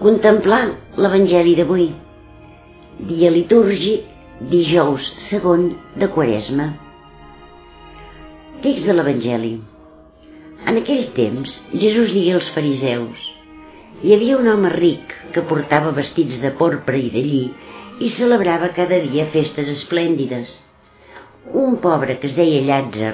Contemplar l'Evangeli d'avui. Dia litúrgic, dijous segon de Quaresma. Text de l'Evangeli. En aquell temps, Jesús digué als fariseus Hi havia un home ric que portava vestits de porpra i de lli i celebrava cada dia festes esplèndides. Un pobre que es deia Llàtzer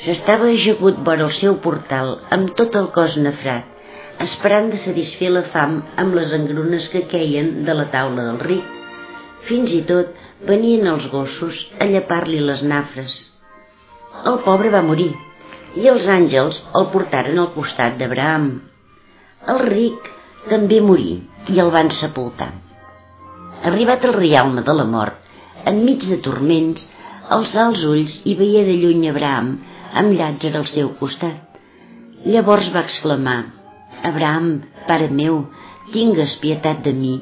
s'estava ajagut vora el seu portal amb tot el cos nefrat esperant de satisfer la fam amb les engrunes que queien de la taula del ric. Fins i tot venien els gossos a llepar-li les nafres. El pobre va morir i els àngels el portaren al costat d'Abraham. El ric també morí i el van sepultar. Arribat al rialme de la mort, enmig de turments, alçà els ulls i veia de lluny Abraham amb Llàtzer al seu costat. Llavors va exclamar Abraham, pare meu, tingues pietat de mi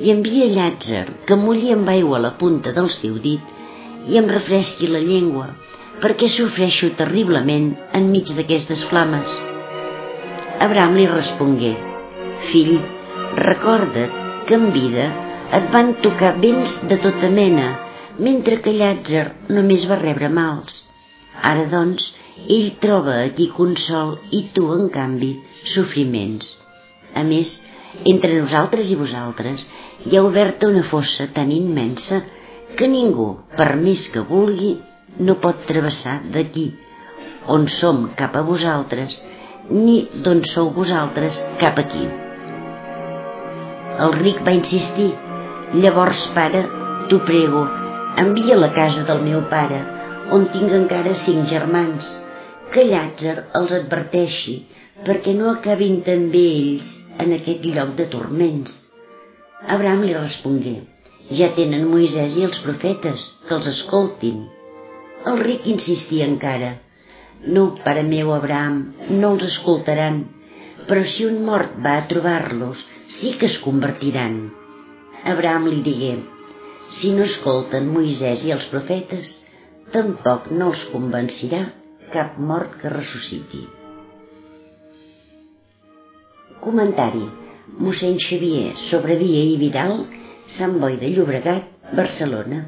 i envia Llàtzer que mulli amb aigua la punta del seu dit i em refresqui la llengua, perquè sofreixo terriblement enmig d'aquestes flames. Abraham li respongué, Fill, recorda't que en vida et van tocar vents de tota mena, mentre que Llàtzer només va rebre mals. Ara, doncs, ell troba aquí consol i tu, en canvi, sofriments. A més, entre nosaltres i vosaltres hi ha oberta una fossa tan immensa que ningú, per més que vulgui, no pot travessar d'aquí, on som cap a vosaltres, ni d'on sou vosaltres cap aquí. El ric va insistir, llavors, pare, t'ho prego, envia la casa del meu pare, on tinc encara cinc germans, que Llàtzer els adverteixi perquè no acabin també ells en aquest lloc de turments. Abraham li respongué, ja tenen Moisès i els profetes, que els escoltin. El ric insistia encara, no, pare meu Abraham, no els escoltaran, però si un mort va a trobar-los, sí que es convertiran. Abraham li digué, si no escolten Moisès i els profetes, tampoc no els convencirà cap mort que ressusciti. Comentari mossèn Xavier Sobrevia i Vidal Sant Boi de Llobregat, Barcelona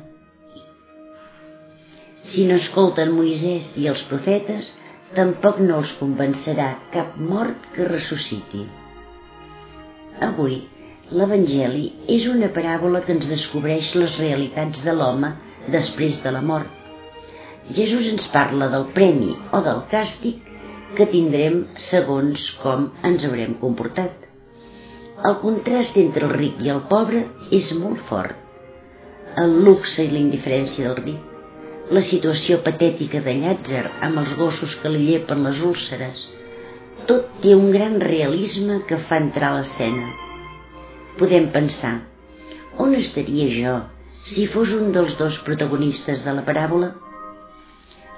Si no escolten Moisès i els profetes, tampoc no els convencerà cap mort que ressusciti. Avui, l'Evangeli és una paràbola que ens descobreix les realitats de l'home després de la mort Jesús ens parla del premi o del càstig que tindrem segons com ens haurem comportat. El contrast entre el ric i el pobre és molt fort. El luxe i la indiferència del ric, la situació patètica de Llàtzer amb els gossos que li llepen les úlceres, tot té un gran realisme que fa entrar a l'escena. Podem pensar, on estaria jo si fos un dels dos protagonistes de la paràbola?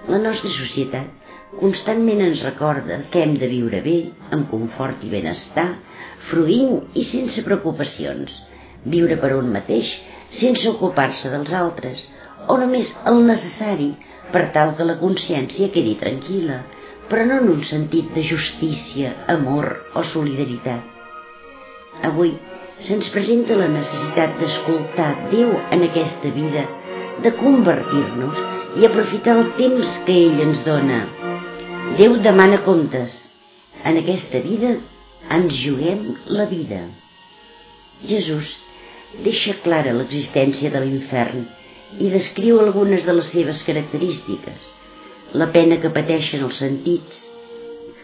La nostra societat constantment ens recorda que hem de viure bé, amb confort i benestar, fruint i sense preocupacions, viure per un mateix sense ocupar-se dels altres, o només el necessari per tal que la consciència quedi tranquil·la, però no en un sentit de justícia, amor o solidaritat. Avui se'ns presenta la necessitat d'escoltar Déu en aquesta vida, de convertir-nos i aprofitar el temps que ell ens dona. Déu demana comptes. En aquesta vida ens juguem la vida. Jesús deixa clara l'existència de l'infern i descriu algunes de les seves característiques. La pena que pateixen els sentits,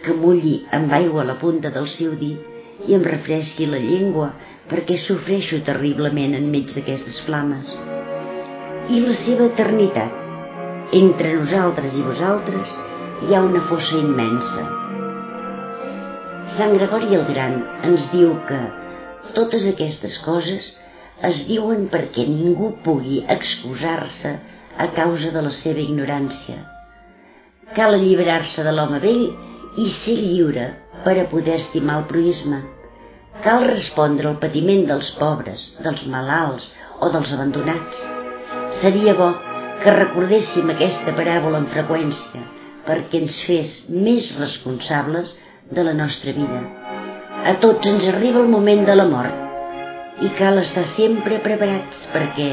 que mulli amb aigua la punta del seu dit i em refresqui la llengua perquè sofreixo terriblement enmig d'aquestes flames. I la seva eternitat, entre nosaltres i vosaltres hi ha una fossa immensa. Sant Gregori el Gran ens diu que totes aquestes coses es diuen perquè ningú pugui excusar-se a causa de la seva ignorància. Cal alliberar-se de l'home vell i ser lliure per a poder estimar el proisme. Cal respondre al patiment dels pobres, dels malalts o dels abandonats. Seria bo que recordéssim aquesta paràbola amb freqüència perquè ens fes més responsables de la nostra vida. A tots ens arriba el moment de la mort i cal estar sempre preparats perquè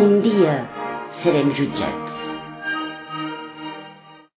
un dia serem jutjats.